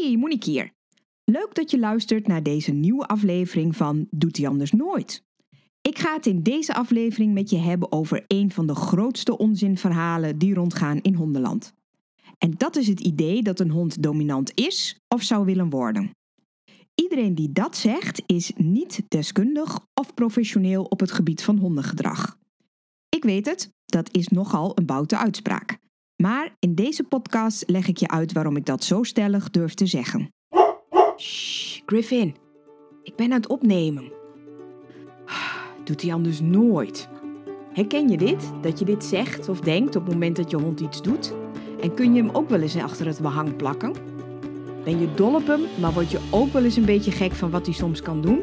Hey, Monique hier. Leuk dat je luistert naar deze nieuwe aflevering van Doet hij anders nooit. Ik ga het in deze aflevering met je hebben over een van de grootste onzinverhalen die rondgaan in hondenland. En dat is het idee dat een hond dominant is of zou willen worden. Iedereen die dat zegt is niet deskundig of professioneel op het gebied van hondengedrag. Ik weet het, dat is nogal een boute uitspraak. Maar in deze podcast leg ik je uit waarom ik dat zo stellig durf te zeggen. Shh, Griffin. Ik ben aan het opnemen. Doet hij anders nooit. Herken je dit? Dat je dit zegt of denkt op het moment dat je hond iets doet? En kun je hem ook wel eens achter het behang plakken? Ben je dol op hem, maar word je ook wel eens een beetje gek van wat hij soms kan doen?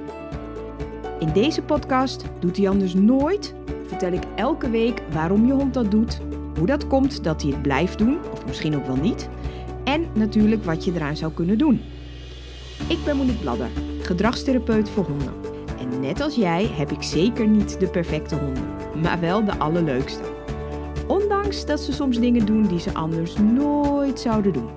In deze podcast Doet hij anders nooit vertel ik elke week waarom je hond dat doet hoe dat komt dat hij het blijft doen, of misschien ook wel niet. En natuurlijk wat je eraan zou kunnen doen. Ik ben Monique Bladder, gedragstherapeut voor honden. En net als jij heb ik zeker niet de perfecte honden, maar wel de allerleukste. Ondanks dat ze soms dingen doen die ze anders nooit zouden doen.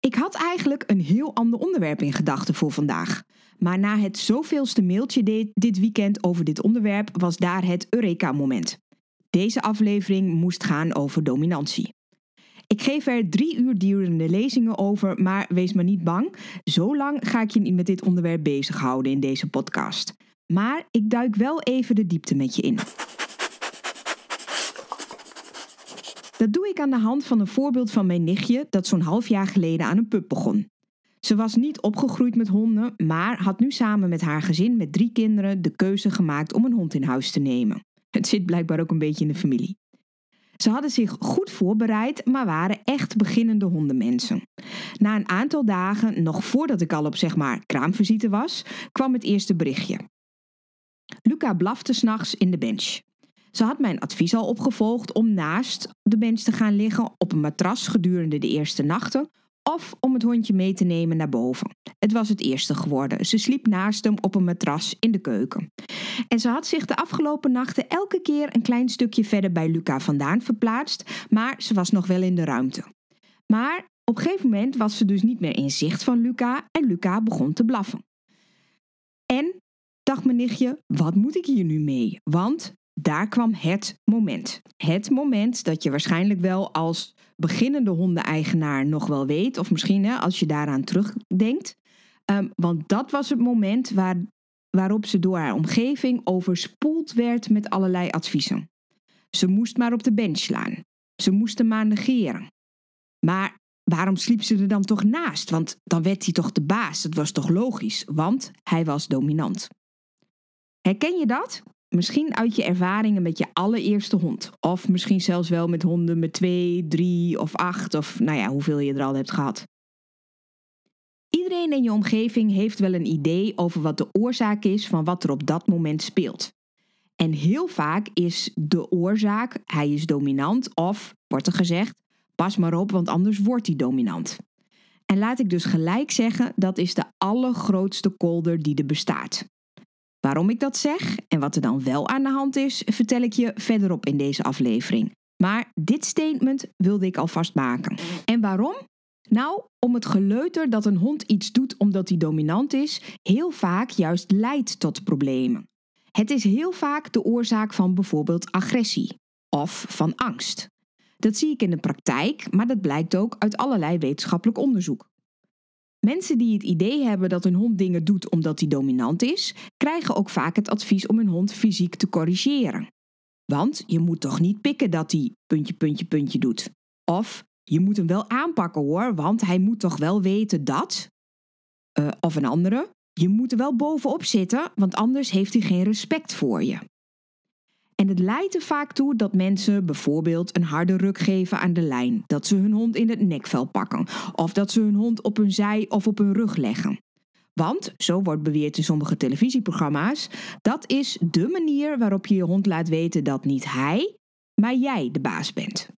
Ik had eigenlijk een heel ander onderwerp in gedachten voor vandaag. Maar na het zoveelste mailtje dit weekend over dit onderwerp was daar het Eureka-moment. Deze aflevering moest gaan over dominantie. Ik geef er drie uur durende lezingen over, maar wees maar niet bang. Zo lang ga ik je niet met dit onderwerp bezighouden in deze podcast. Maar ik duik wel even de diepte met je in. Dat doe ik aan de hand van een voorbeeld van mijn nichtje dat zo'n half jaar geleden aan een pup begon. Ze was niet opgegroeid met honden, maar had nu samen met haar gezin met drie kinderen de keuze gemaakt om een hond in huis te nemen. Het zit blijkbaar ook een beetje in de familie. Ze hadden zich goed voorbereid, maar waren echt beginnende hondenmensen. Na een aantal dagen, nog voordat ik al op zeg maar kraamvisite was, kwam het eerste berichtje. Luca blafte s'nachts in de bench. Ze had mijn advies al opgevolgd om naast de bench te gaan liggen op een matras gedurende de eerste nachten of om het hondje mee te nemen naar boven. Het was het eerste geworden. Ze sliep naast hem op een matras in de keuken. En ze had zich de afgelopen nachten elke keer een klein stukje verder bij Luca vandaan verplaatst, maar ze was nog wel in de ruimte. Maar op een gegeven moment was ze dus niet meer in zicht van Luca en Luca begon te blaffen. En, dacht mijn nichtje, wat moet ik hier nu mee? Want daar kwam het moment. Het moment dat je waarschijnlijk wel als beginnende hondeneigenaar nog wel weet, of misschien hè, als je daaraan terugdenkt. Um, want dat was het moment waar, waarop ze door haar omgeving overspoeld werd met allerlei adviezen. Ze moest maar op de bench slaan. Ze moest hem maar negeren. Maar waarom sliep ze er dan toch naast? Want dan werd hij toch de baas. Dat was toch logisch, want hij was dominant. Herken je dat? Misschien uit je ervaringen met je allereerste hond. Of misschien zelfs wel met honden met twee, drie of acht. Of nou ja, hoeveel je er al hebt gehad. Iedereen in je omgeving heeft wel een idee over wat de oorzaak is van wat er op dat moment speelt. En heel vaak is de oorzaak hij is dominant of, wordt er gezegd, pas maar op, want anders wordt hij dominant. En laat ik dus gelijk zeggen, dat is de allergrootste kolder die er bestaat. Waarom ik dat zeg en wat er dan wel aan de hand is, vertel ik je verderop in deze aflevering. Maar dit statement wilde ik alvast maken. En waarom? Nou, om het geleuter dat een hond iets doet omdat hij dominant is, heel vaak juist leidt tot problemen. Het is heel vaak de oorzaak van bijvoorbeeld agressie of van angst. Dat zie ik in de praktijk, maar dat blijkt ook uit allerlei wetenschappelijk onderzoek. Mensen die het idee hebben dat hun hond dingen doet omdat hij dominant is, krijgen ook vaak het advies om hun hond fysiek te corrigeren. Want je moet toch niet pikken dat hij puntje, puntje, puntje doet. Of je moet hem wel aanpakken hoor, want hij moet toch wel weten dat. Uh, of een andere. Je moet er wel bovenop zitten, want anders heeft hij geen respect voor je. En het leidt er vaak toe dat mensen bijvoorbeeld een harde ruk geven aan de lijn, dat ze hun hond in het nekvel pakken, of dat ze hun hond op hun zij of op hun rug leggen. Want, zo wordt beweerd in sommige televisieprogramma's, dat is de manier waarop je je hond laat weten dat niet hij, maar jij de baas bent.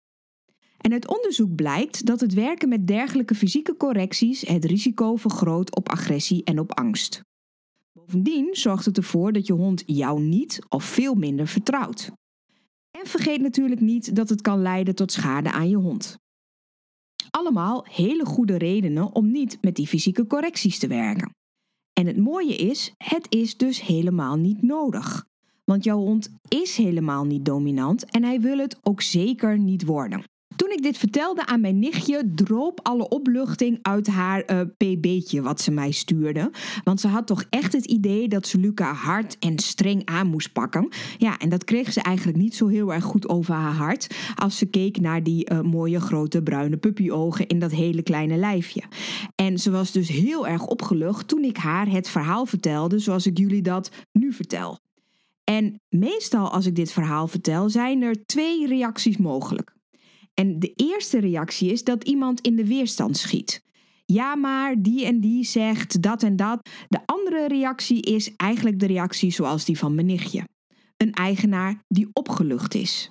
En uit onderzoek blijkt dat het werken met dergelijke fysieke correcties het risico vergroot op agressie en op angst. Bovendien zorgt het ervoor dat je hond jou niet of veel minder vertrouwt. En vergeet natuurlijk niet dat het kan leiden tot schade aan je hond. allemaal hele goede redenen om niet met die fysieke correcties te werken. En het mooie is, het is dus helemaal niet nodig. Want jouw hond is helemaal niet dominant en hij wil het ook zeker niet worden. Toen ik dit vertelde aan mijn nichtje, droop alle opluchting uit haar uh, pb'tje wat ze mij stuurde. Want ze had toch echt het idee dat ze Luca hard en streng aan moest pakken. Ja, en dat kreeg ze eigenlijk niet zo heel erg goed over haar hart. Als ze keek naar die uh, mooie grote bruine puppyogen in dat hele kleine lijfje. En ze was dus heel erg opgelucht toen ik haar het verhaal vertelde zoals ik jullie dat nu vertel. En meestal als ik dit verhaal vertel, zijn er twee reacties mogelijk. En de eerste reactie is dat iemand in de weerstand schiet. Ja, maar die en die zegt dat en dat. De andere reactie is eigenlijk de reactie zoals die van mijn nichtje. Een eigenaar die opgelucht is.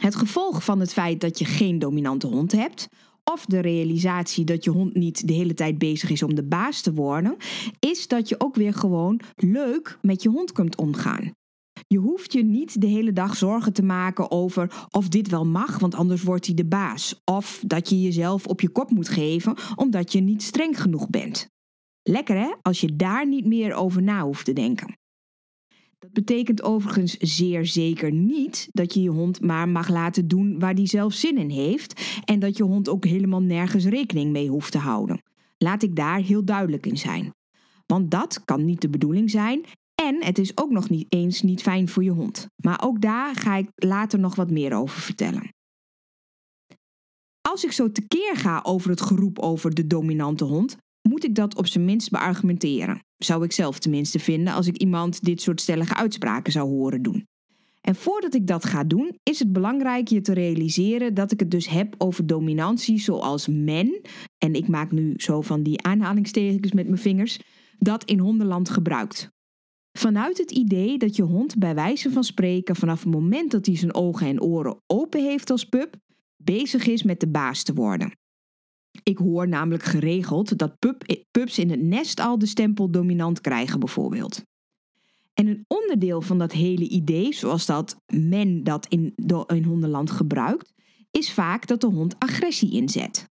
Het gevolg van het feit dat je geen dominante hond hebt, of de realisatie dat je hond niet de hele tijd bezig is om de baas te worden, is dat je ook weer gewoon leuk met je hond kunt omgaan. Je hoeft je niet de hele dag zorgen te maken over of dit wel mag, want anders wordt hij de baas. Of dat je jezelf op je kop moet geven omdat je niet streng genoeg bent. Lekker hè, als je daar niet meer over na hoeft te denken. Dat betekent overigens zeer zeker niet dat je je hond maar mag laten doen waar die zelf zin in heeft en dat je hond ook helemaal nergens rekening mee hoeft te houden. Laat ik daar heel duidelijk in zijn. Want dat kan niet de bedoeling zijn en het is ook nog niet eens niet fijn voor je hond. Maar ook daar ga ik later nog wat meer over vertellen. Als ik zo tekeer ga over het geroep over de dominante hond, moet ik dat op zijn minst beargumenteren. Zou ik zelf tenminste vinden als ik iemand dit soort stellige uitspraken zou horen doen. En voordat ik dat ga doen, is het belangrijk je te realiseren dat ik het dus heb over dominantie zoals men, en ik maak nu zo van die aanhalingstekens met mijn vingers, dat in hondenland gebruikt. Vanuit het idee dat je hond bij wijze van spreken vanaf het moment dat hij zijn ogen en oren open heeft als pup, bezig is met de baas te worden. Ik hoor namelijk geregeld dat pup, pups in het nest al de stempel dominant krijgen bijvoorbeeld. En een onderdeel van dat hele idee, zoals dat men dat in, in hondenland gebruikt, is vaak dat de hond agressie inzet.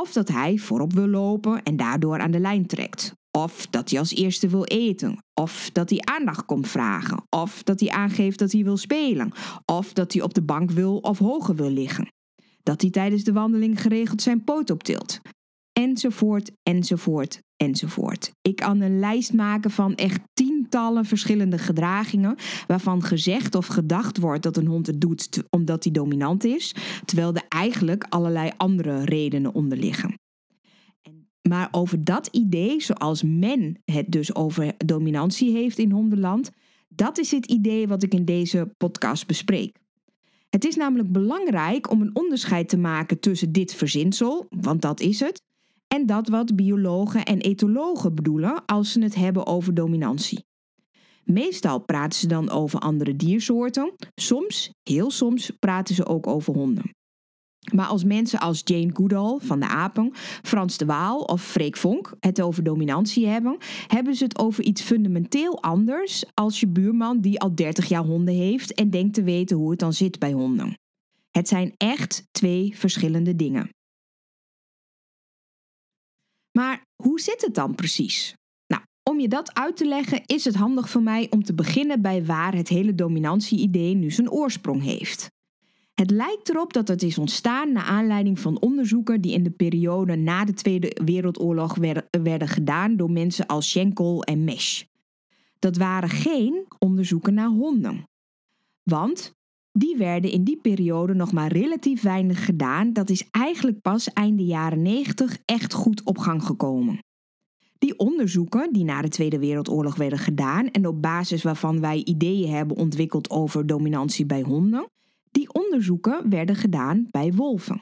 Of dat hij voorop wil lopen en daardoor aan de lijn trekt. Of dat hij als eerste wil eten. Of dat hij aandacht komt vragen. Of dat hij aangeeft dat hij wil spelen. Of dat hij op de bank wil of hoger wil liggen. Dat hij tijdens de wandeling geregeld zijn poot optilt. Enzovoort, enzovoort, enzovoort. Ik kan een lijst maken van echt tientallen verschillende gedragingen waarvan gezegd of gedacht wordt dat een hond het doet omdat hij dominant is, terwijl er eigenlijk allerlei andere redenen onder liggen. Maar over dat idee, zoals men het dus over dominantie heeft in hondenland, dat is het idee wat ik in deze podcast bespreek. Het is namelijk belangrijk om een onderscheid te maken tussen dit verzinsel, want dat is het, en dat wat biologen en etologen bedoelen als ze het hebben over dominantie. Meestal praten ze dan over andere diersoorten, soms, heel soms, praten ze ook over honden. Maar als mensen als Jane Goodall van de apen, Frans de Waal of Freek Vonk het over dominantie hebben, hebben ze het over iets fundamenteel anders als je buurman die al 30 jaar honden heeft en denkt te weten hoe het dan zit bij honden. Het zijn echt twee verschillende dingen. Maar hoe zit het dan precies? Nou, om je dat uit te leggen is het handig voor mij om te beginnen bij waar het hele dominantie-idee nu zijn oorsprong heeft. Het lijkt erop dat het is ontstaan naar aanleiding van onderzoeken die in de periode na de Tweede Wereldoorlog werden, gedaan door mensen als Schenkel en Mesh. Dat waren geen onderzoeken naar honden. Want die werden in die periode nog maar relatief weinig gedaan. Dat is eigenlijk pas einde jaren 90 echt goed op gang gekomen. Die onderzoeken die na de Tweede Wereldoorlog werden gedaan en op basis waarvan wij ideeën hebben ontwikkeld over dominantie bij honden, die onderzoeken werden gedaan bij wolven.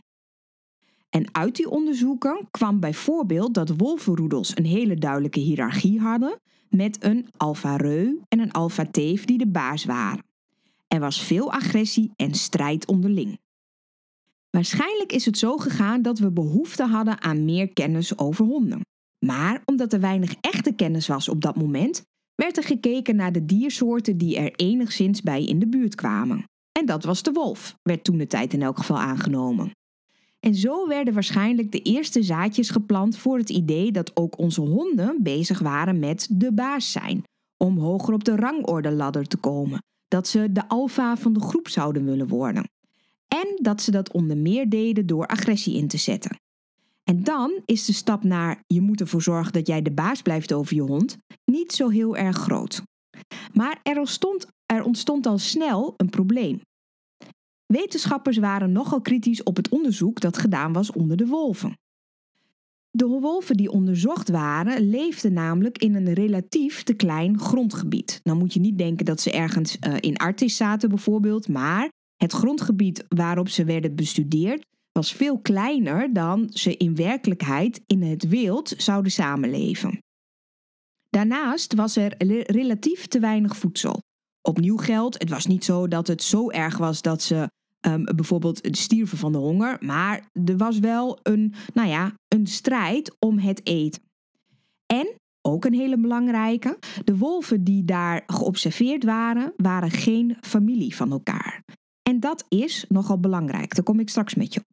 En uit die onderzoeken kwam bijvoorbeeld dat wolvenroedels een hele duidelijke hiërarchie hadden met een alfa-reu en een alfa-teef die de baas waren. Er was veel agressie en strijd onderling. Waarschijnlijk is het zo gegaan dat we behoefte hadden aan meer kennis over honden. Maar omdat er weinig echte kennis was op dat moment, werd er gekeken naar de diersoorten die er enigszins bij in de buurt kwamen. En dat was de wolf, werd toen de tijd in elk geval aangenomen. En zo werden waarschijnlijk de eerste zaadjes geplant voor het idee dat ook onze honden bezig waren met de baas zijn, om hoger op de rangorde ladder te komen, dat ze de alfa van de groep zouden willen worden. En dat ze dat onder meer deden door agressie in te zetten. En dan is de stap naar je moet ervoor zorgen dat jij de baas blijft over je hond niet zo heel erg groot. Maar er ontstond, er ontstond al snel een probleem. Wetenschappers waren nogal kritisch op het onderzoek dat gedaan was onder de wolven. De wolven die onderzocht waren, leefden namelijk in een relatief te klein grondgebied. Nou moet je niet denken dat ze ergens uh, in Artis zaten bijvoorbeeld, maar het grondgebied waarop ze werden bestudeerd was veel kleiner dan ze in werkelijkheid in het wild zouden samenleven. Daarnaast was er relatief te weinig voedsel. Opnieuw geldt, het was niet zo dat het zo erg was dat ze um, bijvoorbeeld stierven van de honger, maar er was wel een, nou ja, een strijd om het eten. En ook een hele belangrijke, de wolven die daar geobserveerd waren, waren geen familie van elkaar. En dat is nogal belangrijk, daar kom ik straks met je op.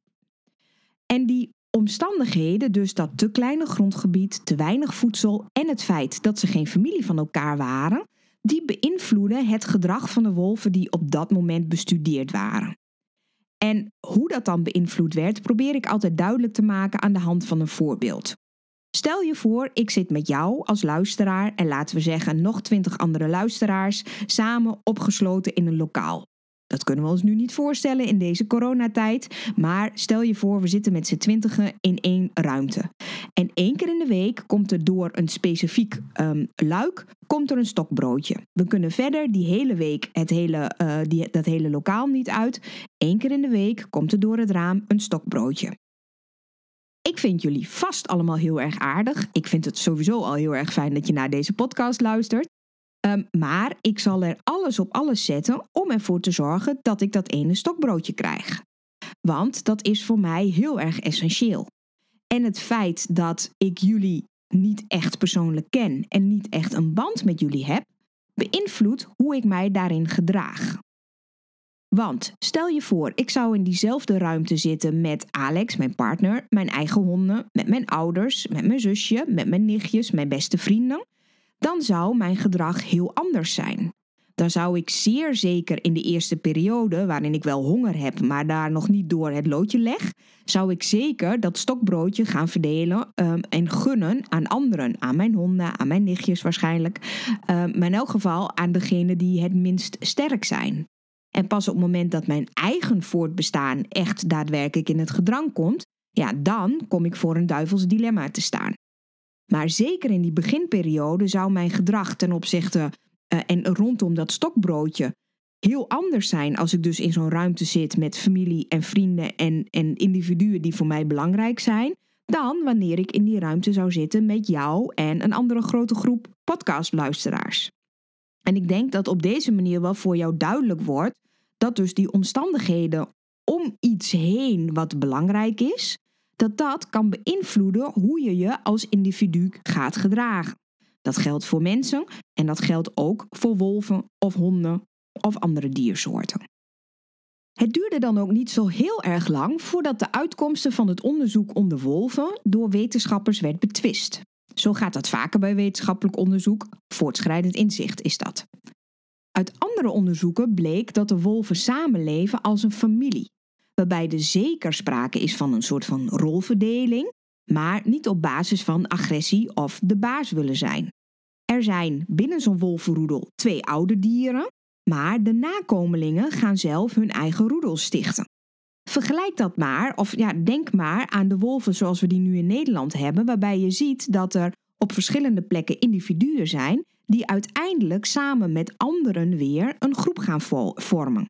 En die omstandigheden, dus dat te kleine grondgebied, te weinig voedsel en het feit dat ze geen familie van elkaar waren, die beïnvloeden het gedrag van de wolven die op dat moment bestudeerd waren. En hoe dat dan beïnvloed werd, probeer ik altijd duidelijk te maken aan de hand van een voorbeeld. Stel je voor, ik zit met jou als luisteraar en laten we zeggen nog twintig andere luisteraars samen opgesloten in een lokaal. Dat kunnen we ons nu niet voorstellen in deze coronatijd, maar stel je voor, we zitten met z'n twintigen in één ruimte. En één keer in de week komt er door een specifiek um, luik komt er een stokbroodje. We kunnen verder die hele week het hele, uh, die, dat hele lokaal niet uit. Eén keer in de week komt er door het raam een stokbroodje. Ik vind jullie vast allemaal heel erg aardig. Ik vind het sowieso al heel erg fijn dat je naar deze podcast luistert. Um, maar ik zal er alles op alles zetten om ervoor te zorgen dat ik dat ene stokbroodje krijg. Want dat is voor mij heel erg essentieel. En het feit dat ik jullie niet echt persoonlijk ken en niet echt een band met jullie heb, beïnvloedt hoe ik mij daarin gedraag. Want stel je voor, ik zou in diezelfde ruimte zitten met Alex, mijn partner, mijn eigen honden, met mijn ouders, met mijn zusje, met mijn nichtjes, mijn beste vrienden, dan zou mijn gedrag heel anders zijn dan zou ik zeer zeker in de eerste periode, waarin ik wel honger heb, maar daar nog niet door het loodje leg, zou ik zeker dat stokbroodje gaan verdelen um, en gunnen aan anderen. Aan mijn honden, aan mijn nichtjes waarschijnlijk. Um, maar in elk geval aan degenen die het minst sterk zijn. En pas op het moment dat mijn eigen voortbestaan echt daadwerkelijk in het gedrang komt, ja, dan kom ik voor een duivels dilemma te staan. Maar zeker in die beginperiode zou mijn gedrag ten opzichte uh, en rondom dat stokbroodje heel anders zijn als ik dus in zo'n ruimte zit met familie en vrienden en, en individuen die voor mij belangrijk zijn, dan wanneer ik in die ruimte zou zitten met jou en een andere grote groep podcastluisteraars. En ik denk dat op deze manier wel voor jou duidelijk wordt dat dus die omstandigheden om iets heen wat belangrijk is, dat dat kan beïnvloeden hoe je je als individu gaat gedragen. Dat geldt voor mensen en dat geldt ook voor wolven of honden of andere diersoorten. Het duurde dan ook niet zo heel erg lang voordat de uitkomsten van het onderzoek onder wolven door wetenschappers werd betwist. Zo gaat dat vaker bij wetenschappelijk onderzoek, voortschrijdend inzicht is dat. Uit andere onderzoeken bleek dat de wolven samenleven als een familie, waarbij er zeker sprake is van een soort van rolverdeling, maar niet op basis van agressie of de baas willen zijn. Er zijn binnen zo'n wolvenroedel twee oude dieren, maar de nakomelingen gaan zelf hun eigen roedel stichten. Vergelijk dat maar, of ja, denk maar aan de wolven zoals we die nu in Nederland hebben, waarbij je ziet dat er op verschillende plekken individuen zijn die uiteindelijk samen met anderen weer een groep gaan vormen.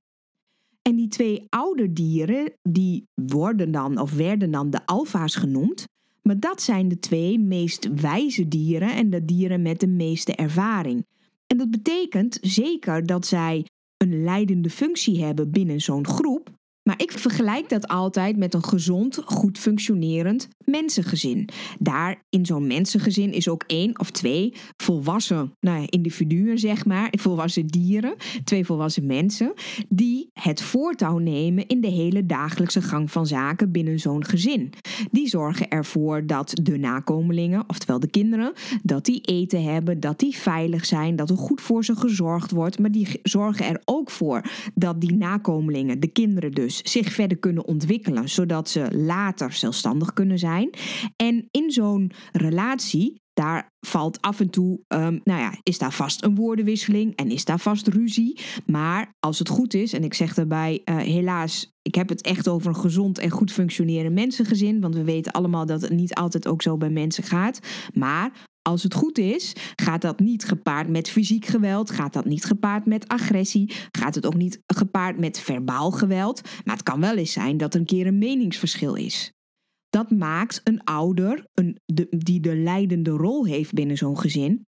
En die twee oude dieren, die worden dan of werden dan de alfa's genoemd, maar dat zijn de twee meest wijze dieren en de dieren met de meeste ervaring. En dat betekent zeker dat zij een leidende functie hebben binnen zo'n groep, Maar ik vergelijk dat altijd met een gezond, goed functionerend mensengezin. Daar in zo'n mensengezin is ook één of twee volwassen nou individuen, zeg maar, volwassen dieren, twee volwassen mensen, die het voortouw nemen in de hele dagelijkse gang van zaken binnen zo'n gezin. Die zorgen ervoor dat de nakomelingen, oftewel de kinderen, dat die eten hebben, dat die veilig zijn, dat er goed voor ze gezorgd wordt, maar die zorgen er ook voor dat die nakomelingen, de kinderen dus, zich verder kunnen ontwikkelen, zodat ze later zelfstandig kunnen zijn. En in zo'n relatie daar valt af en toe, um, nou ja, is daar vast een woordenwisseling en is daar vast ruzie. Maar als het goed is, en ik zeg daarbij uh, helaas, ik heb het echt over een gezond en goed functionerend mensengezin, want we weten allemaal dat het niet altijd ook zo bij mensen gaat. Maar als het goed is, gaat dat niet gepaard met fysiek geweld, gaat dat niet gepaard met agressie, gaat het ook niet gepaard met verbaal geweld, maar het kan wel eens zijn dat er een keer een meningsverschil is. Dat maakt een ouder, een, die de leidende rol heeft binnen zo'n gezin,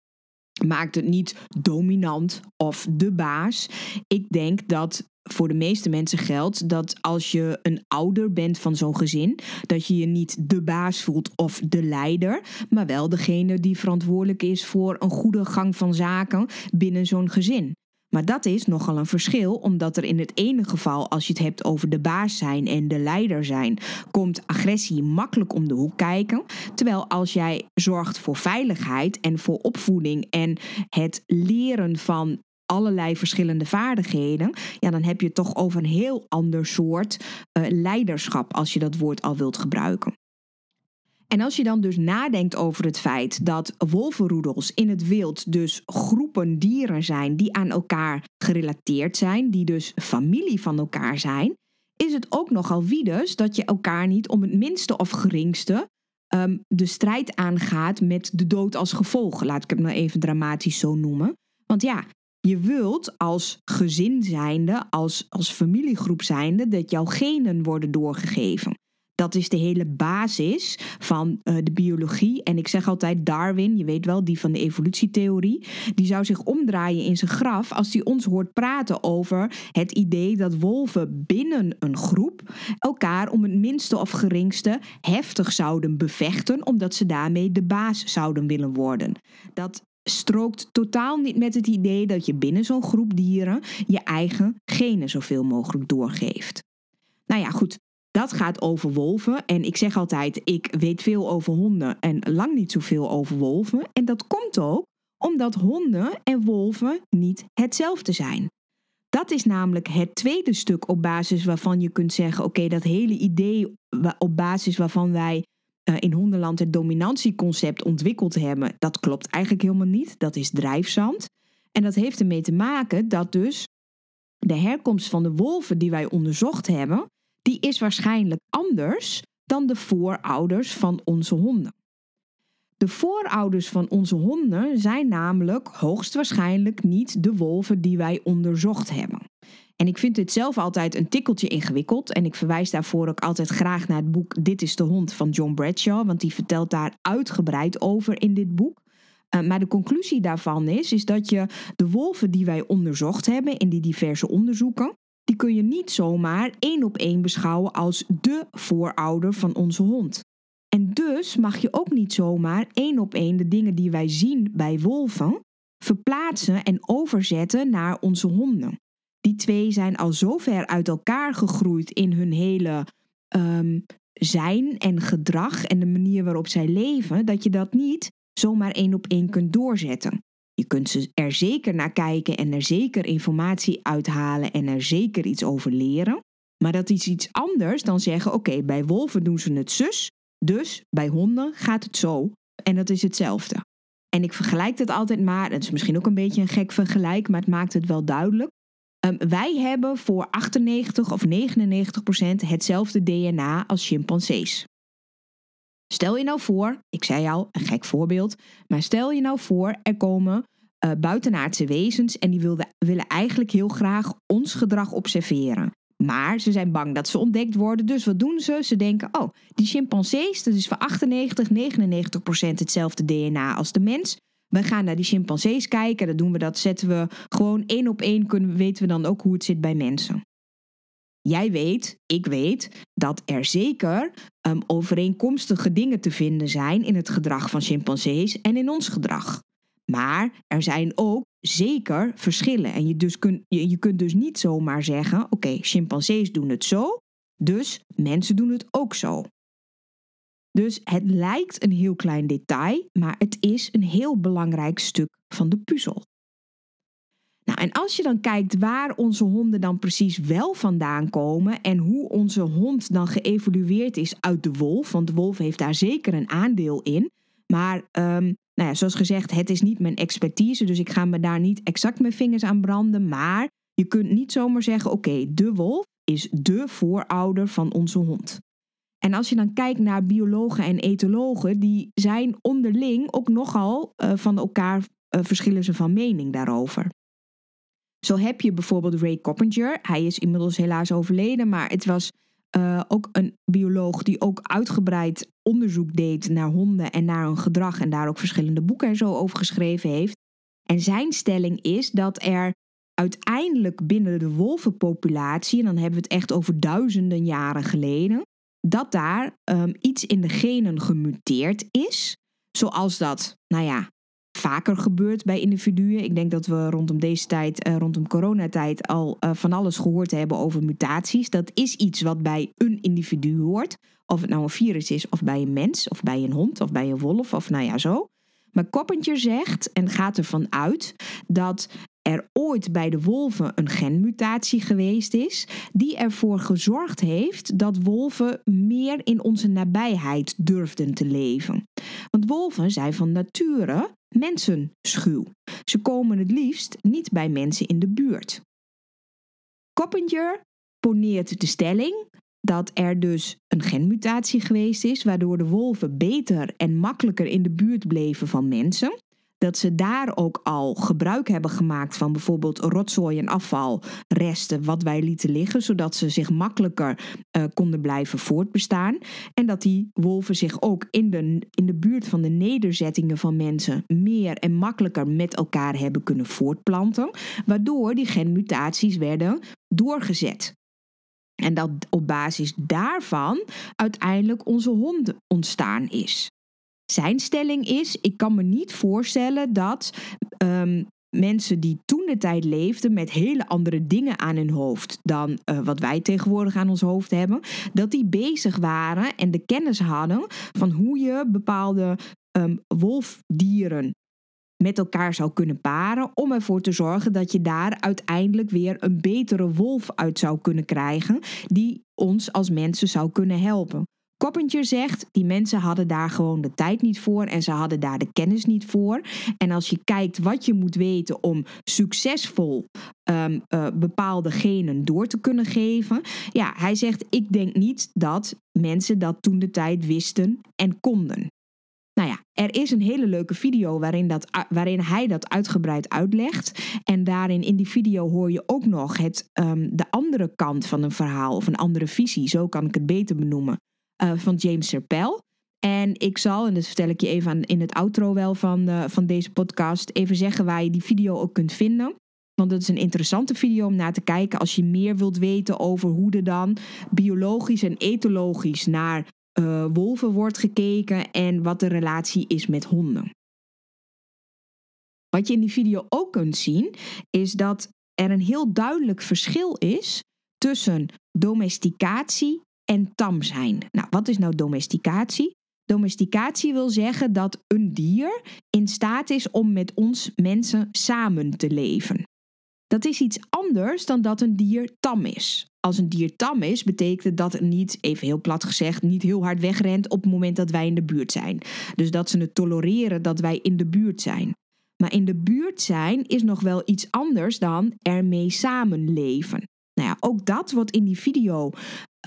maakt het niet dominant of de baas. Ik denk dat voor de meeste mensen geldt dat als je een ouder bent van zo'n gezin, dat je je niet de baas voelt of de leider, maar wel degene die verantwoordelijk is voor een goede gang van zaken binnen zo'n gezin. Maar dat is nogal een verschil, omdat er in het ene geval, als je het hebt over de baas zijn en de leider zijn, komt agressie makkelijk om de hoek kijken. Terwijl als jij zorgt voor veiligheid en voor opvoeding en het leren van allerlei verschillende vaardigheden, ja, dan heb je toch over een heel ander soort uh, leiderschap, als je dat woord al wilt gebruiken. En als je dan dus nadenkt over het feit dat wolvenroedels in het wild dus groepen dieren zijn die aan elkaar gerelateerd zijn, die dus familie van elkaar zijn, is het ook nogal wiedes dat je elkaar niet om het minste of geringste um, de strijd aangaat met de dood als gevolg. Laat ik het maar even dramatisch zo noemen. Want ja, je wilt als gezin zijnde, als, als familiegroep zijnde, dat jouw genen worden doorgegeven. Dat is de hele basis van uh, de biologie. En ik zeg altijd Darwin, je weet wel, die van de evolutietheorie. Die zou zich omdraaien in zijn graf als hij ons hoort praten over het idee dat wolven binnen een groep elkaar om het minste of geringste heftig zouden bevechten, omdat ze daarmee de baas zouden willen worden. Dat strookt totaal niet met het idee dat je binnen zo'n groep dieren je eigen genen zoveel mogelijk doorgeeft. Nou ja, goed. Dat gaat over wolven. En ik zeg altijd, ik weet veel over honden en lang niet zoveel over wolven. En dat komt ook omdat honden en wolven niet hetzelfde zijn. Dat is namelijk het tweede stuk op basis waarvan je kunt zeggen: oké, dat hele idee op basis waarvan wij uh, in hondenland het dominantieconcept ontwikkeld hebben, dat klopt eigenlijk helemaal niet. Dat is drijfzand. En dat heeft ermee te maken dat dus de herkomst van de wolven die wij onderzocht hebben, die is waarschijnlijk anders dan de voorouders van onze honden. De voorouders van onze honden zijn namelijk hoogstwaarschijnlijk niet de wolven die wij onderzocht hebben. En ik vind dit zelf altijd een tikkeltje ingewikkeld. En ik verwijs daarvoor ook altijd graag naar het boek Dit is de hond van John Bradshaw. Want die vertelt daar uitgebreid over in dit boek. Uh, maar de conclusie daarvan is, is dat je de wolven die wij onderzocht hebben in die diverse onderzoeken, die kun je niet zomaar één op één beschouwen als de voorouder van onze hond. En dus mag je ook niet zomaar één op één de dingen die wij zien bij wolven verplaatsen en overzetten naar onze honden. Die twee zijn al zo ver uit elkaar gegroeid in hun hele um, zijn en gedrag en de manier waarop zij leven, dat je dat niet zomaar één op één kunt doorzetten. Je kunt ze er zeker naar kijken en er zeker informatie uithalen en er zeker iets over leren. Maar dat is iets anders dan zeggen: oké, bij wolven doen ze het zus, dus bij honden gaat het zo. En dat is hetzelfde. En ik vergelijk het altijd maar, het is misschien ook een beetje een gek vergelijk, maar het maakt het wel duidelijk. Um, wij hebben voor 98 of 99 procent hetzelfde DNA als chimpansees. Stel je nou voor, ik zei al, een gek voorbeeld, maar stel je nou voor, er komen uh, buitenaardse wezens en die wilden, willen eigenlijk heel graag ons gedrag observeren. Maar ze zijn bang dat ze ontdekt worden, dus wat doen ze? Ze denken, oh, die chimpansees, dat is voor 98, 99 procent hetzelfde DNA als de mens. We gaan naar die chimpansees kijken, dat doen we, dat zetten we gewoon één op één, kunnen, weten we dan ook hoe het zit bij mensen. jij weet, ik weet, dat er zeker um, overeenkomstige dingen te vinden zijn in het gedrag van chimpansees en in ons gedrag. Maar er zijn ook zeker verschillen. En je, dus kun, je, je kunt dus niet zomaar zeggen: oké, chimpansees doen het zo, dus mensen doen het ook zo. Dus het lijkt een heel klein detail, maar het is een heel belangrijk stuk van de puzzel. Nou, en als je dan kijkt waar onze honden dan precies wel vandaan komen en hoe onze hond dan geëvolueerd is uit de wolf, want de wolf heeft daar zeker een aandeel in. Maar um, nou ja, zoals gezegd, het is niet mijn expertise, dus ik ga me daar niet exact mijn vingers aan branden. Maar je kunt niet zomaar zeggen: oké, de wolf is de voorouder van onze hond. En als je dan kijkt naar biologen en etologen, die zijn onderling ook nogal uh, van elkaar uh, verschillen ze van mening daarover. Zo heb je bijvoorbeeld Ray Coppinger. Hij is inmiddels helaas overleden, maar het was uh, ook een bioloog die ook uitgebreid onderzoek deed naar honden en naar hun gedrag en daar ook verschillende boeken en zo over geschreven heeft. En zijn stelling is dat er uiteindelijk binnen de wolvenpopulatie, en dan hebben we het echt over duizenden jaren geleden, dat daar um, iets in de genen gemuteerd is. Zoals dat, nou ja, vaker gebeurt bij individuen. Ik denk dat we rondom deze tijd, uh, rondom coronatijd, al uh, van alles gehoord hebben over mutaties. Dat is iets wat bij een individu hoort. Of het nou een virus is, of bij een mens, of bij een hond, of bij een wolf, of nou ja, zo. Maar Koppentje zegt en gaat ervan uit dat er ooit bij de wolven een genmutatie geweest is, die ervoor gezorgd heeft dat wolven meer in onze nabijheid durfden te leven. Want wolven zijn van nature mensenschuw. Ze komen het liefst niet bij mensen in de buurt. Coppinger poneert de stelling dat er dus een genmutatie geweest is, waardoor de wolven beter en makkelijker in de buurt bleven van mensen dat ze daar ook al gebruik hebben gemaakt van bijvoorbeeld rotzooi en afvalresten wat wij lieten liggen, zodat ze zich makkelijker uh, konden blijven voortbestaan. En dat die wolven zich ook in de, in de buurt van de nederzettingen van mensen meer en makkelijker met elkaar hebben kunnen voortplanten, waardoor die genmutaties werden doorgezet. En dat op basis daarvan uiteindelijk onze hond ontstaan is. Zijn stelling is: ik kan me niet voorstellen dat um, mensen die toen de tijd leefden met hele andere dingen aan hun hoofd dan uh, wat wij tegenwoordig aan ons hoofd hebben, dat die bezig waren en de kennis hadden van hoe je bepaalde um, wolfdieren met elkaar zou kunnen paren om ervoor te zorgen dat je daar uiteindelijk weer een betere wolf uit zou kunnen krijgen die ons als mensen zou kunnen helpen. Koppentje zegt, die mensen hadden daar gewoon de tijd niet voor en ze hadden daar de kennis niet voor. En als je kijkt wat je moet weten om succesvol um, uh, bepaalde genen door te kunnen geven. Ja, hij zegt, ik denk niet dat mensen dat toen de tijd wisten en konden. Nou ja, er is een hele leuke video waarin, dat, waarin hij dat uitgebreid uitlegt. En daarin in die video hoor je ook nog het, um, de andere kant van een verhaal of een andere visie, zo kan ik het beter benoemen uh, van James Serpel. En ik zal, en dat vertel ik je even aan, in het outro wel van, uh, van deze podcast, even zeggen waar je die video ook kunt vinden. Want het is een interessante video om naar te kijken als je meer wilt weten over hoe er dan biologisch en etologisch naar uh, wolven wordt gekeken en wat de relatie is met honden. Wat je in die video ook kunt zien, is dat er een heel duidelijk verschil is tussen domesticatie en tam zijn. Nou, wat is nou domesticatie? Domesticatie wil zeggen dat een dier in staat is om met ons mensen samen te leven. Dat is iets anders dan dat een dier tam is. Als een dier tam is, betekent dat het niet, even heel plat gezegd, niet heel hard wegrent op het moment dat wij in de buurt zijn. Dus dat ze het tolereren dat wij in de buurt zijn. Maar in de buurt zijn is nog wel iets anders dan ermee samenleven. Nou ja, ook dat wordt in die video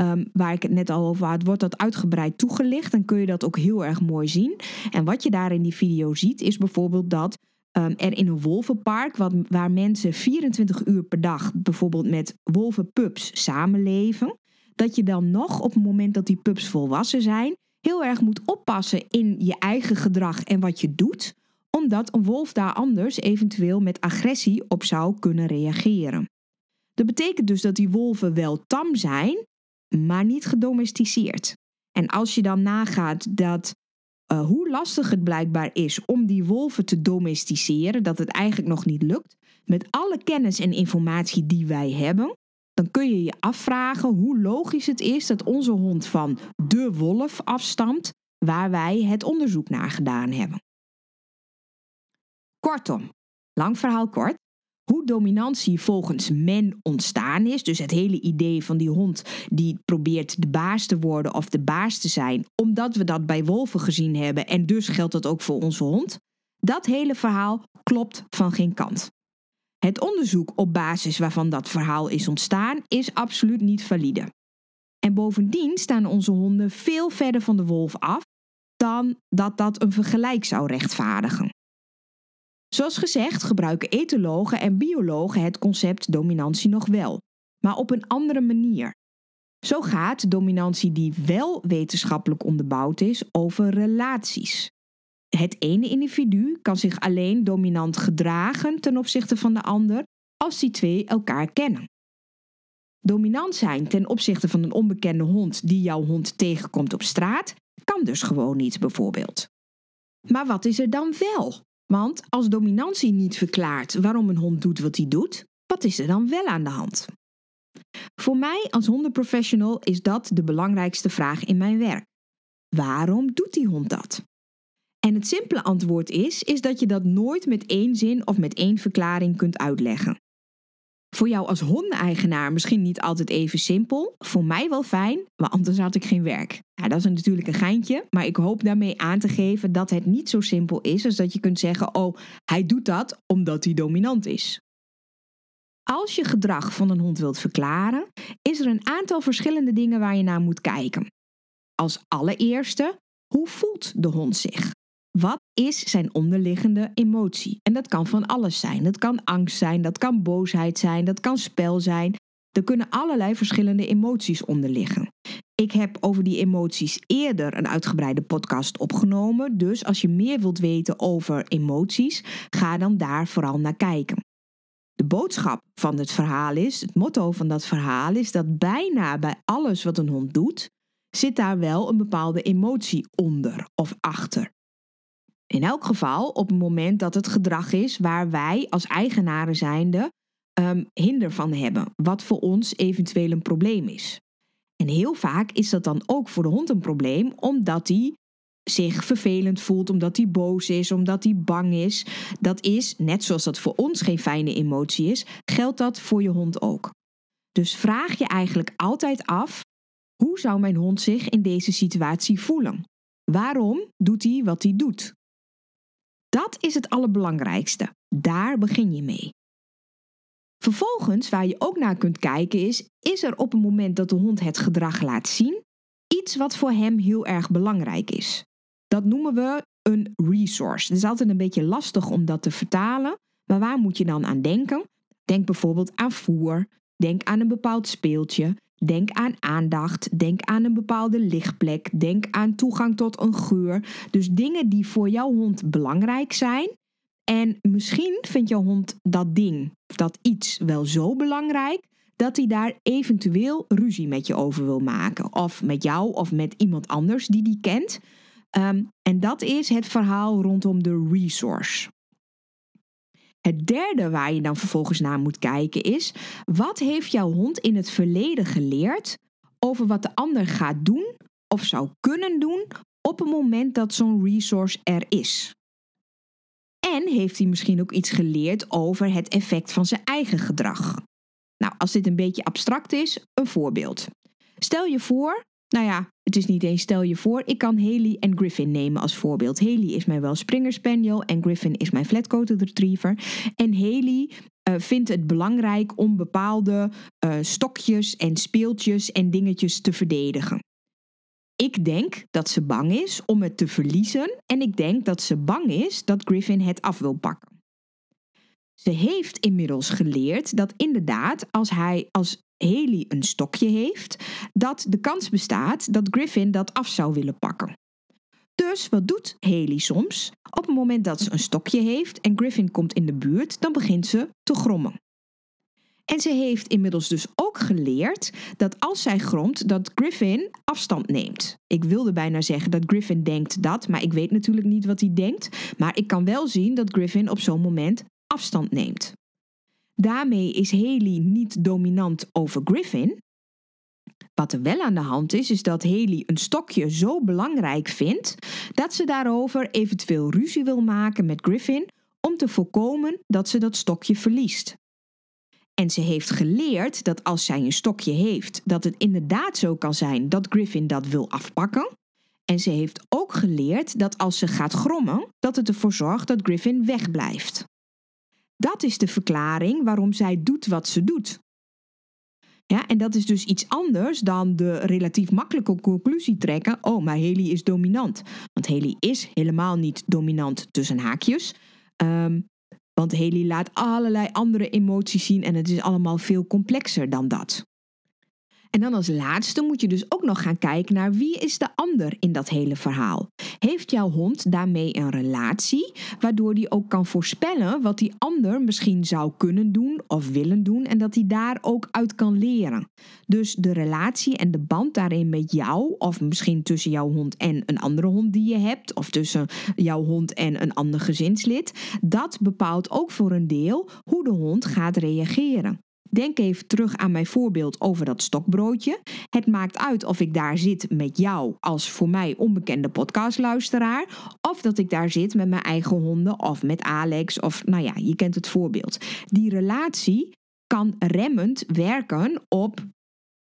Um, waar ik het net al over had, wordt dat uitgebreid toegelicht. Dan kun je dat ook heel erg mooi zien. En wat je daar in die video ziet, is bijvoorbeeld dat um, er in een wolvenpark, wat, waar mensen 24 uur per dag bijvoorbeeld met wolvenpups samenleven, dat je dan nog op het moment dat die pups volwassen zijn, heel erg moet oppassen in je eigen gedrag en wat je doet, omdat een wolf daar anders eventueel met agressie op zou kunnen reageren. Dat betekent dus dat die wolven wel tam zijn, maar niet gedomesticeerd. En als je dan nagaat dat uh, hoe lastig het blijkbaar is om die wolven te domesticeren, dat het eigenlijk nog niet lukt, met alle kennis en informatie die wij hebben, dan kun je je afvragen hoe logisch het is dat onze hond van de wolf afstamt, waar wij het onderzoek naar gedaan hebben. Kortom, lang verhaal kort. Hoe dominantie volgens men ontstaan is, dus het hele idee van die hond die probeert de baas te worden of de baas te zijn, omdat we dat bij wolven gezien hebben en dus geldt dat ook voor onze hond, dat hele verhaal klopt van geen kant. Het onderzoek op basis waarvan dat verhaal is ontstaan is absoluut niet valide. En bovendien staan onze honden veel verder van de wolf af dan dat dat een vergelijk zou rechtvaardigen. Zoals gezegd gebruiken etologen en biologen het concept dominantie nog wel, maar op een andere manier. Zo gaat dominantie die wel wetenschappelijk onderbouwd is over relaties. Het ene individu kan zich alleen dominant gedragen ten opzichte van de ander als die twee elkaar kennen. Dominant zijn ten opzichte van een onbekende hond die jouw hond tegenkomt op straat kan dus gewoon niet, bijvoorbeeld. Maar wat is er dan wel? Want als dominantie niet verklaart waarom een hond doet wat hij doet, wat is er dan wel aan de hand? Voor mij als hondenprofessional is dat de belangrijkste vraag in mijn werk. Waarom doet die hond dat? En het simpele antwoord is, is dat je dat nooit met één zin of met één verklaring kunt uitleggen. Voor jou als hondeneigenaar misschien niet altijd even simpel. Voor mij wel fijn, maar anders had ik geen werk. Ja, dat is natuurlijk een geintje, maar ik hoop daarmee aan te geven dat het niet zo simpel is als dat je kunt zeggen: oh, hij doet dat omdat hij dominant is. Als je gedrag van een hond wilt verklaren, is er een aantal verschillende dingen waar je naar moet kijken. Als allereerste, hoe voelt de hond zich? Wat is zijn onderliggende emotie? En dat kan van alles zijn. Dat kan angst zijn, dat kan boosheid zijn, dat kan spel zijn. Er kunnen allerlei verschillende emoties onder liggen. Ik heb over die emoties eerder een uitgebreide podcast opgenomen. Dus als je meer wilt weten over emoties, ga dan daar vooral naar kijken. De boodschap van het verhaal is, het motto van dat verhaal is dat bijna bij alles wat een hond doet, zit daar wel een bepaalde emotie onder of achter. In elk geval op het moment dat het gedrag is waar wij als eigenaren zijnde um, hinder van hebben, wat voor ons eventueel een probleem is. En heel vaak is dat dan ook voor de hond een probleem, omdat hij zich vervelend voelt, omdat hij boos is, omdat hij bang is. Dat is, net zoals dat voor ons geen fijne emotie is, geldt dat voor je hond ook. Dus vraag je eigenlijk altijd af: hoe zou mijn hond zich in deze situatie voelen? Waarom doet hij wat hij doet? Dat is het allerbelangrijkste. Daar begin je mee. Vervolgens, waar je ook naar kunt kijken, is: is er op het moment dat de hond het gedrag laat zien, iets wat voor hem heel erg belangrijk is? Dat noemen we een resource. Het is altijd een beetje lastig om dat te vertalen, maar waar moet je dan aan denken? Denk bijvoorbeeld aan voer, denk aan een bepaald speeltje, Denk aan aandacht, denk aan een bepaalde lichtplek, denk aan toegang tot een geur. Dus dingen die voor jouw hond belangrijk zijn. En misschien vindt jouw hond dat ding, dat iets wel zo belangrijk dat hij daar eventueel ruzie met je over wil maken. Of met jou of met iemand anders die die kent. Um, en dat is het verhaal rondom de resource. Het derde waar je dan vervolgens naar moet kijken is: wat heeft jouw hond in het verleden geleerd over wat de ander gaat doen of zou kunnen doen op het moment dat zo'n resource er is? En heeft hij misschien ook iets geleerd over het effect van zijn eigen gedrag? Nou, als dit een beetje abstract is, een voorbeeld. Stel je voor nou ja, het is niet eens stel je voor. Ik kan Haley en Griffin nemen als voorbeeld. Haley is mijn wel Springer Spaniel en Griffin is mijn Flat-Coated Retriever. En Haley uh, vindt het belangrijk om bepaalde uh, stokjes en speeltjes en dingetjes te verdedigen. Ik denk dat ze bang is om het te verliezen en ik denk dat ze bang is dat Griffin het af wil pakken. Ze heeft inmiddels geleerd dat inderdaad, als hij als Haley een stokje heeft, dat de kans bestaat dat Griffin dat af zou willen pakken. Dus wat doet Haley soms? Op het moment dat ze een stokje heeft en Griffin komt in de buurt, dan begint ze te grommen. En ze heeft inmiddels dus ook geleerd dat als zij gromt, dat Griffin afstand neemt. Ik wilde bijna zeggen dat Griffin denkt dat, maar ik weet natuurlijk niet wat hij denkt. Maar ik kan wel zien dat Griffin op zo'n moment afstand neemt. Daarmee is Haley niet dominant over Griffin. Wat er wel aan de hand is, is dat Haley een stokje zo belangrijk vindt dat ze daarover eventueel ruzie wil maken met Griffin om te voorkomen dat ze dat stokje verliest. En ze heeft geleerd dat als zij een stokje heeft, dat het inderdaad zo kan zijn dat Griffin dat wil afpakken. En ze heeft ook geleerd dat als ze gaat grommen, dat het ervoor zorgt dat Griffin wegblijft. Dat is de verklaring waarom zij doet wat ze doet. Ja, en dat is dus iets anders dan de relatief makkelijke conclusie trekken: oh, maar Haley is dominant. Want Haley is helemaal niet dominant tussen haakjes. Um, want Haley laat allerlei andere emoties zien en het is allemaal veel complexer dan dat. En dan als laatste moet je dus ook nog gaan kijken naar wie is de ander in dat hele verhaal. Heeft jouw hond daarmee een relatie, waardoor die ook kan voorspellen wat die ander misschien zou kunnen doen of willen doen en dat hij daar ook uit kan leren. Dus de relatie en de band daarin met jou, of misschien tussen jouw hond en een andere hond die je hebt, of tussen jouw hond en een ander gezinslid, dat bepaalt ook voor een deel hoe de hond gaat reageren. Denk even terug aan mijn voorbeeld over dat stokbroodje. Het maakt uit of ik daar zit met jou als voor mij onbekende podcastluisteraar, of dat ik daar zit met mijn eigen honden of met Alex of nou ja, je kent het voorbeeld. Die relatie kan remmend werken op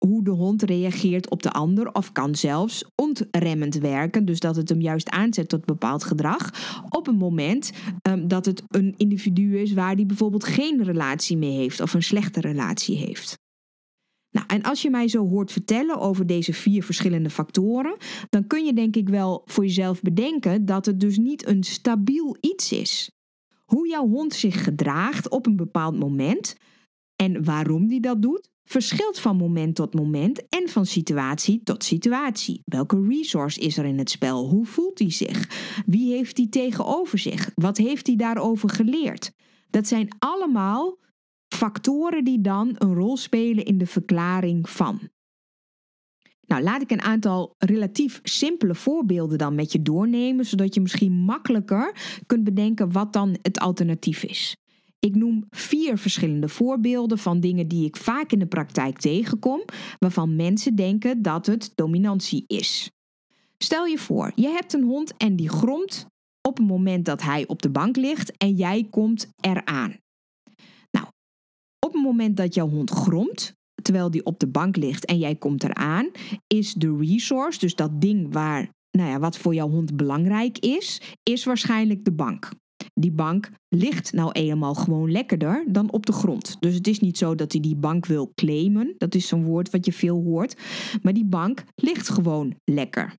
hoe de hond reageert op de ander of kan zelfs ontremmend werken, dus dat het hem juist aanzet tot bepaald gedrag, op een moment um, dat het een individu is waar die bijvoorbeeld geen relatie mee heeft of een slechte relatie heeft. Nou, en als je mij zo hoort vertellen over deze vier verschillende factoren, dan kun je denk ik wel voor jezelf bedenken dat het dus niet een stabiel iets is. Hoe jouw hond zich gedraagt op een bepaald moment en waarom die dat doet, verschilt van moment tot moment en van situatie tot situatie. Welke resource is er in het spel? Hoe voelt hij zich? Wie heeft hij tegenover zich? Wat heeft hij daarover geleerd? Dat zijn allemaal factoren die dan een rol spelen in de verklaring van. Nou, laat ik een aantal relatief simpele voorbeelden dan met je doornemen, zodat je misschien makkelijker kunt bedenken wat dan het alternatief is. Ik noem vier verschillende voorbeelden van dingen die ik vaak in de praktijk tegenkom, waarvan mensen denken dat het dominantie is. Stel je voor, je hebt een hond en die gromt op het moment dat hij op de bank ligt en jij komt eraan. Nou, op het moment dat jouw hond gromt, terwijl die op de bank ligt en jij komt eraan, is de resource, dus dat ding waar, nou ja, wat voor jouw hond belangrijk is, is waarschijnlijk de bank. Die bank ligt nou eenmaal gewoon lekkerder dan op de grond. Dus het is niet zo dat hij die bank wil claimen. Dat is zo'n woord wat je veel hoort. Maar die bank ligt gewoon lekker.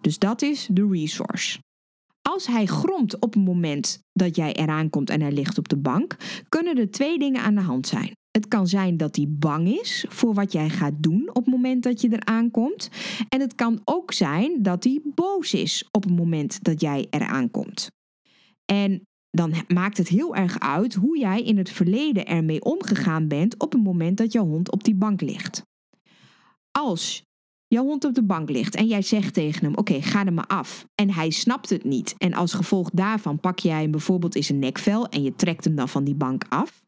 Dus dat is de resource. Als hij gromt op het moment dat jij eraan komt en hij ligt op de bank, kunnen er twee dingen aan de hand zijn. Het kan zijn dat hij bang is voor wat jij gaat doen op het moment dat je eraan komt. En het kan ook zijn dat hij boos is op het moment dat jij eraan komt. En dan maakt het heel erg uit hoe jij in het verleden ermee omgegaan bent op het moment dat jouw hond op die bank ligt. Als jouw hond op de bank ligt en jij zegt tegen hem: Oké, ga er maar af. En hij snapt het niet. En als gevolg daarvan pak jij hem bijvoorbeeld in zijn nekvel en je trekt hem dan van die bank af.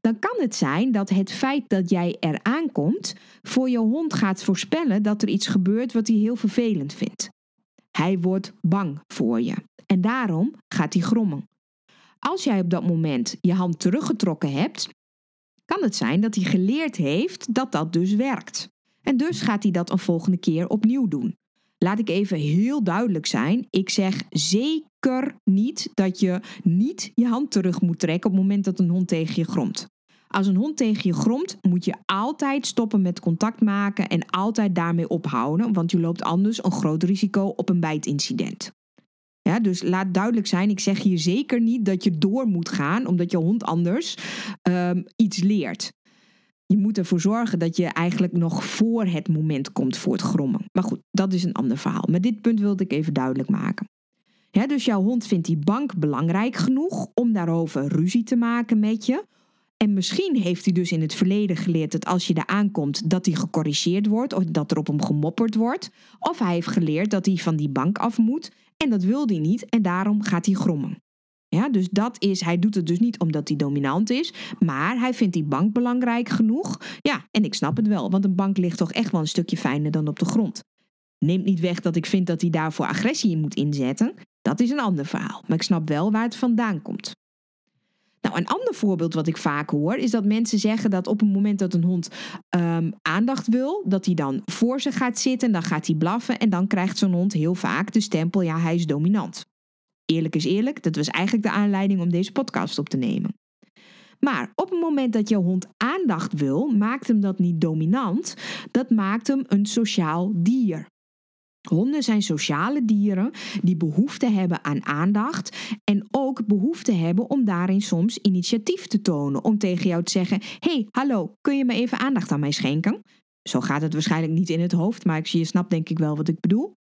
Dan kan het zijn dat het feit dat jij eraan komt voor je hond gaat voorspellen dat er iets gebeurt wat hij heel vervelend vindt. Hij wordt bang voor je. En daarom gaat hij grommen. Als jij op dat moment je hand teruggetrokken hebt, kan het zijn dat hij geleerd heeft dat dat dus werkt. En dus gaat hij dat een volgende keer opnieuw doen. Laat ik even heel duidelijk zijn. Ik zeg zeker niet dat je niet je hand terug moet trekken op het moment dat een hond tegen je gromt. Als een hond tegen je gromt, moet je altijd stoppen met contact maken en altijd daarmee ophouden, want je loopt anders een groot risico op een bijtincident. Ja, dus laat duidelijk zijn, ik zeg hier zeker niet dat je door moet gaan omdat je hond anders um, iets leert. Je moet ervoor zorgen dat je eigenlijk nog voor het moment komt voor het grommen. Maar goed, dat is een ander verhaal. Maar dit punt wilde ik even duidelijk maken. Dus jouw hond vindt die bank belangrijk genoeg om daarover ruzie te maken met je. En misschien heeft hij dus in het verleden geleerd dat als je daar aankomt, dat hij gecorrigeerd wordt of dat er op hem gemopperd wordt. Of hij heeft geleerd dat hij van die bank af moet en dat wil hij niet en daarom gaat hij grommen. Ja, dus dat is, hij doet het dus niet omdat hij dominant is, maar hij vindt die bank belangrijk genoeg. Ja, en ik snap het wel, want een bank ligt toch echt wel een stukje fijner dan op de grond. Neemt niet weg dat ik vind dat hij daarvoor agressie in moet inzetten. Dat is een ander verhaal, maar ik snap wel waar het vandaan komt. Nou, een ander voorbeeld wat ik vaak hoor is dat mensen zeggen dat op het moment dat een hond um, aandacht wil, dat hij dan voor ze gaat zitten, dan gaat hij blaffen en dan krijgt zo'n hond heel vaak de stempel, ja, hij is dominant. Eerlijk is eerlijk, dat was eigenlijk de aanleiding om deze podcast op te nemen. Maar op het moment dat jouw hond aandacht wil, maakt hem dat niet dominant, dat maakt hem een sociaal dier. Honden zijn sociale dieren die behoefte hebben aan aandacht en ook behoefte hebben om daarin soms initiatief te tonen. Om tegen jou te zeggen: hey, hallo, kun je me even aandacht aan mij schenken? Zo gaat het waarschijnlijk niet in het hoofd, maar je snapt denk ik wel wat ik bedoel.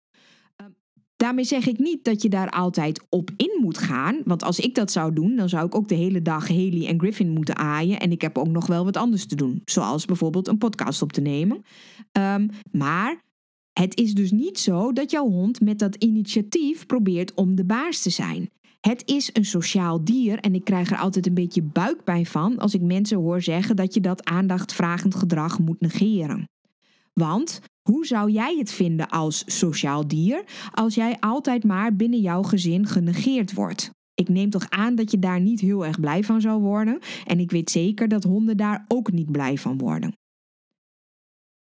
Ehm, daarmee zeg ik niet dat je daar altijd op in moet gaan. Want als ik dat zou doen, dan zou ik ook de hele dag Haley en Griffin moeten aaien. En ik heb ook nog wel wat anders te doen. Zoals bijvoorbeeld een podcast op te nemen. Um, maar het is dus niet zo dat jouw hond met dat initiatief probeert om de baas te zijn. Het is een sociaal dier en ik krijg er altijd een beetje buikpijn van als ik mensen hoor zeggen dat je dat aandachtvragend gedrag moet negeren. Want hoe zou jij het vinden als sociaal dier als jij altijd maar binnen jouw gezin genegeerd wordt? Ik neem toch aan dat je daar niet heel erg blij van zou worden en ik weet zeker dat honden daar ook niet blij van worden.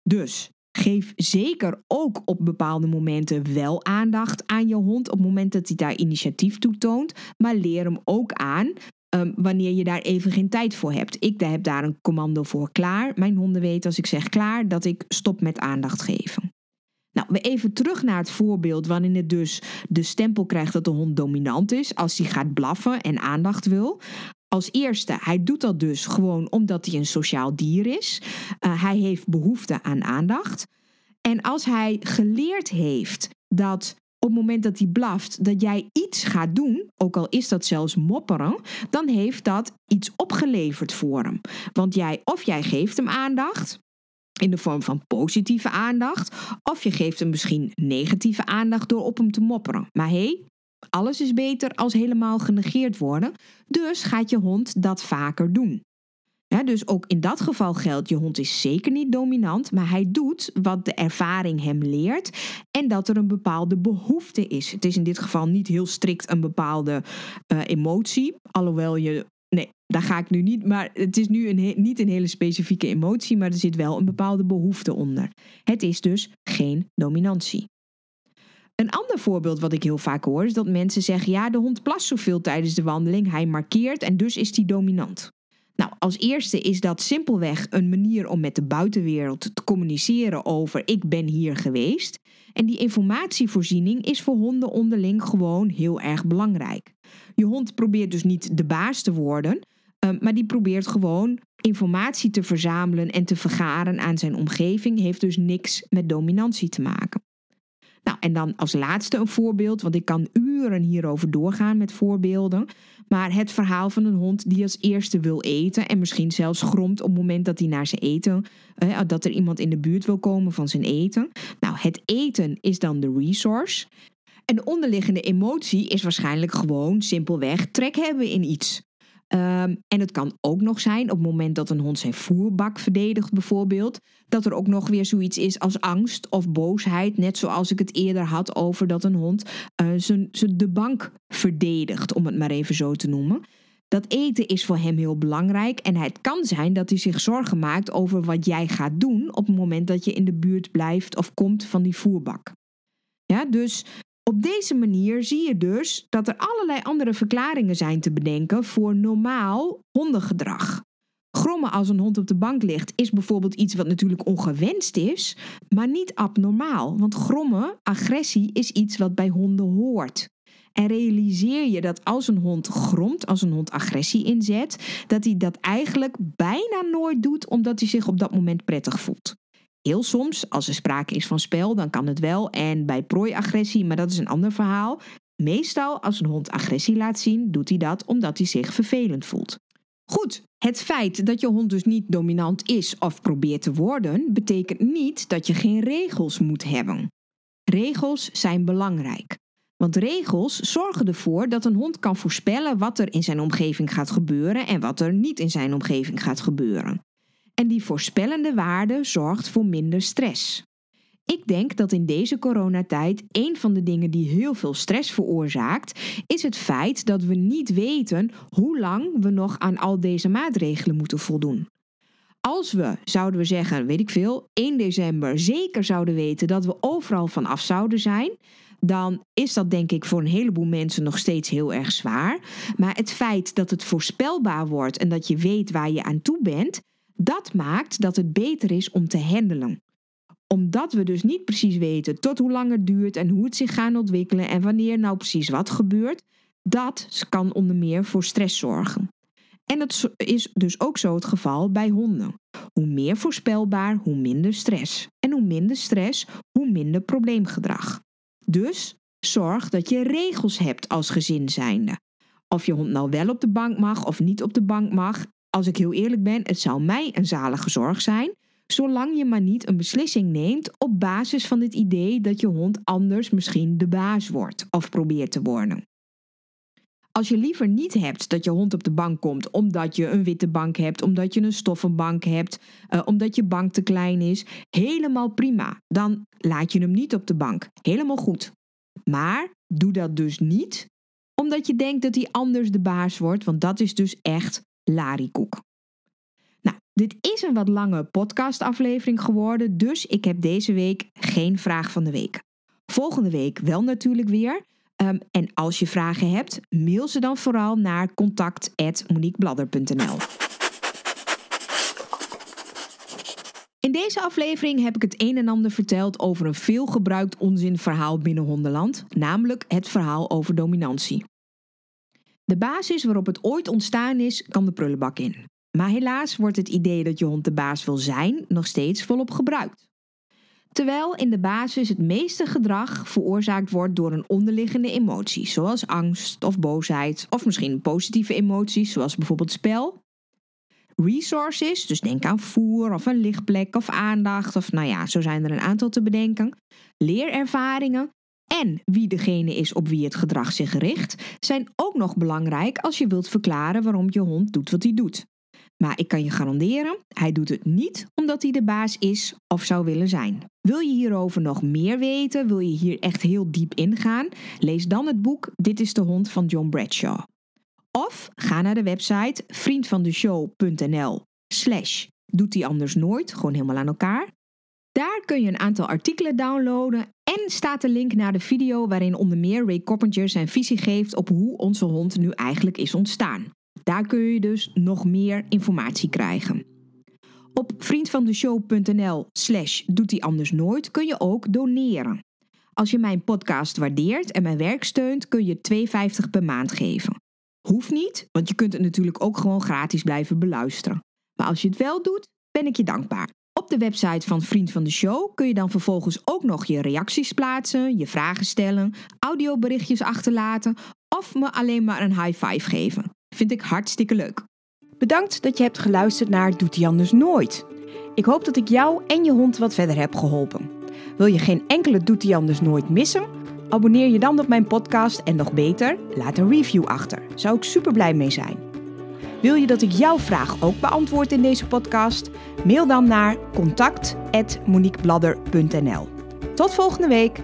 Dus Geef zeker ook op bepaalde momenten wel aandacht aan je hond op het moment dat hij daar initiatief toe toont, maar leer hem ook aan um, wanneer je daar even geen tijd voor hebt. Ik heb daar een commando voor klaar. Mijn honden weten als ik zeg klaar dat ik stop met aandacht geven. Nou, even terug naar het voorbeeld waarin het dus de stempel krijgt dat de hond dominant is als hij gaat blaffen en aandacht wil. Als eerste, hij doet dat dus gewoon omdat hij een sociaal dier is. Uh, hij heeft behoefte aan aandacht. En als hij geleerd heeft dat op het moment dat hij blaft, dat jij iets gaat doen, ook al is dat zelfs mopperen, dan heeft dat iets opgeleverd voor hem. Want jij, of jij geeft hem aandacht, in de vorm van positieve aandacht, of je geeft hem misschien negatieve aandacht door op hem te mopperen. Maar hé, hey, alles is beter als helemaal genegeerd worden, dus gaat je hond dat vaker doen. dus ook in dat geval geldt, je hond is zeker niet dominant, maar hij doet wat de ervaring hem leert en dat er een bepaalde behoefte is. Het is in dit geval niet heel strikt een bepaalde uh, emotie, alhoewel je, nee, daar ga ik nu niet, maar het is nu een, niet een hele specifieke emotie, maar er zit wel een bepaalde behoefte onder. Het is dus geen dominantie. Een ander voorbeeld wat ik heel vaak hoor is dat mensen zeggen: ja, de hond plast zoveel tijdens de wandeling, hij markeert en dus is hij dominant. Nou, als eerste is dat simpelweg een manier om met de buitenwereld te communiceren over ik ben hier geweest. En die informatievoorziening is voor honden onderling gewoon heel erg belangrijk. Je hond probeert dus niet de baas te worden, ehm, maar die probeert gewoon informatie te verzamelen en te vergaren aan zijn omgeving, heeft dus niks met dominantie te maken. Nou, en dan als laatste een voorbeeld, want ik kan uren hierover doorgaan met voorbeelden. Maar het verhaal van een hond die als eerste wil eten en misschien zelfs gromt op het moment dat hij naar zijn eten, eh, dat er iemand in de buurt wil komen van zijn eten. Nou, het eten is dan de resource. En de onderliggende emotie is waarschijnlijk gewoon simpelweg trek hebben in iets. Um, en het kan ook nog zijn op het moment dat een hond zijn voerbak verdedigt, bijvoorbeeld, dat er ook nog weer zoiets is als angst of boosheid. Net zoals ik het eerder had over dat een hond uh, zijn, de bank verdedigt, om het maar even zo te noemen. Dat eten is voor hem heel belangrijk en het kan zijn dat hij zich zorgen maakt over wat jij gaat doen op het moment dat je in de buurt blijft of komt van die voerbak. Ja, dus op deze manier zie je dus dat er allerlei andere verklaringen zijn te bedenken voor normaal hondengedrag. Grommen als een hond op de bank ligt is bijvoorbeeld iets wat natuurlijk ongewenst is, maar niet abnormaal. Want grommen, agressie, is iets wat bij honden hoort. En realiseer je dat als een hond gromt, als een hond agressie inzet, dat hij dat eigenlijk bijna nooit doet omdat hij zich op dat moment prettig voelt. Heel soms, als er sprake is van spel, dan kan het wel. En bij prooiagressie, maar dat is een ander verhaal. Meestal, als een hond agressie laat zien, doet hij dat omdat hij zich vervelend voelt. Goed, het feit dat je hond dus niet dominant is of probeert te worden, betekent niet dat je geen regels moet hebben. Regels zijn belangrijk. Want regels zorgen ervoor dat een hond kan voorspellen wat er in zijn omgeving gaat gebeuren en wat er niet in zijn omgeving gaat gebeuren. En die voorspellende waarde zorgt voor minder stress. Ik denk dat in deze coronatijd een van de dingen die heel veel stress veroorzaakt, is het feit dat we niet weten hoe lang we nog aan al deze maatregelen moeten voldoen. Als we, zouden we zeggen, weet ik veel, 1 december zeker zouden weten dat we overal van af zouden zijn, dan is dat denk ik voor een heleboel mensen nog steeds heel erg zwaar. Maar het feit dat het voorspelbaar wordt en dat je weet waar je aan toe bent, dat maakt dat het beter is om te handelen omdat we dus niet precies weten tot hoe lang het duurt en hoe het zich gaat ontwikkelen en wanneer nou precies wat gebeurt, dat kan onder meer voor stress zorgen. En dat is dus ook zo het geval bij honden. Hoe meer voorspelbaar, hoe minder stress. En hoe minder stress, hoe minder probleemgedrag. Dus zorg dat je regels hebt als gezin zijnde. Of je hond nou wel op de bank mag of niet op de bank mag. Als ik heel eerlijk ben, het zou mij een zalige zorg zijn zolang je maar niet een beslissing neemt op basis van het idee dat je hond anders misschien de baas wordt of probeert te worden. Als je liever niet hebt dat je hond op de bank komt omdat je een witte bank hebt, omdat je een stoffenbank hebt, uh, omdat je bank te klein is, helemaal prima. Dan laat je hem niet op de bank. Helemaal goed. Maar doe dat dus niet omdat je denkt dat hij anders de baas wordt, want dat is dus echt larikoek. Dit is een wat lange podcastaflevering geworden, dus ik heb deze week geen vraag van de week. Volgende week wel natuurlijk weer. Um, en als je vragen hebt, mail ze dan vooral naar contact.moniquebladder.nl. In deze aflevering heb ik het een en ander verteld over een veelgebruikt onzinverhaal binnen hondenland, namelijk het verhaal over dominantie. De basis waarop het ooit ontstaan is, kan de prullenbak in. Maar helaas wordt het idee dat je hond de baas wil zijn nog steeds volop gebruikt. Terwijl in de basis het meeste gedrag veroorzaakt wordt door een onderliggende emotie, zoals angst of boosheid, of misschien positieve emoties, zoals bijvoorbeeld spel. Resources, dus denk aan voer of een lichtplek of aandacht, of nou ja, zo zijn er een aantal te bedenken. Leerervaringen en wie degene is op wie het gedrag zich richt, zijn ook nog belangrijk als je wilt verklaren waarom je hond doet wat hij doet. Maar ik kan je garanderen, hij doet het niet omdat hij de baas is of zou willen zijn. Wil je hierover nog meer weten? Wil je hier echt heel diep ingaan? Lees dan het boek Dit is de hond van John Bradshaw. Of ga naar de website vriendvandeshow.nl slash doet hij anders nooit, gewoon helemaal aan elkaar. Daar kun je een aantal artikelen downloaden en staat de link naar de video waarin onder meer Ray Coppinger zijn visie geeft op hoe onze hond nu eigenlijk is ontstaan. Daar kun je dus nog meer informatie krijgen. Op vriendvandeshow.nl slash doet hij anders nooit kun je ook doneren. Als je mijn podcast waardeert en mijn werk steunt, kun je 2,50 per maand geven. Hoeft niet, want je kunt het natuurlijk ook gewoon gratis blijven beluisteren. Maar als je het wel doet, ben ik je dankbaar. Op de website van Vriend van de Show kun je dan vervolgens ook nog je reacties plaatsen, je vragen stellen, audioberichtjes achterlaten of me alleen maar een high five geven. Vind ik hartstikke leuk. Bedankt dat je hebt geluisterd naar Doet hij anders nooit. Ik hoop dat ik jou en je hond wat verder heb geholpen. Wil je geen enkele Doet hij anders nooit missen? Abonneer je dan op mijn podcast en nog beter, laat een review achter. Zou ik super blij mee zijn. Wil je dat ik jouw vraag ook beantwoord in deze podcast? Mail dan naar contact@moniquebladder.nl. Tot volgende week.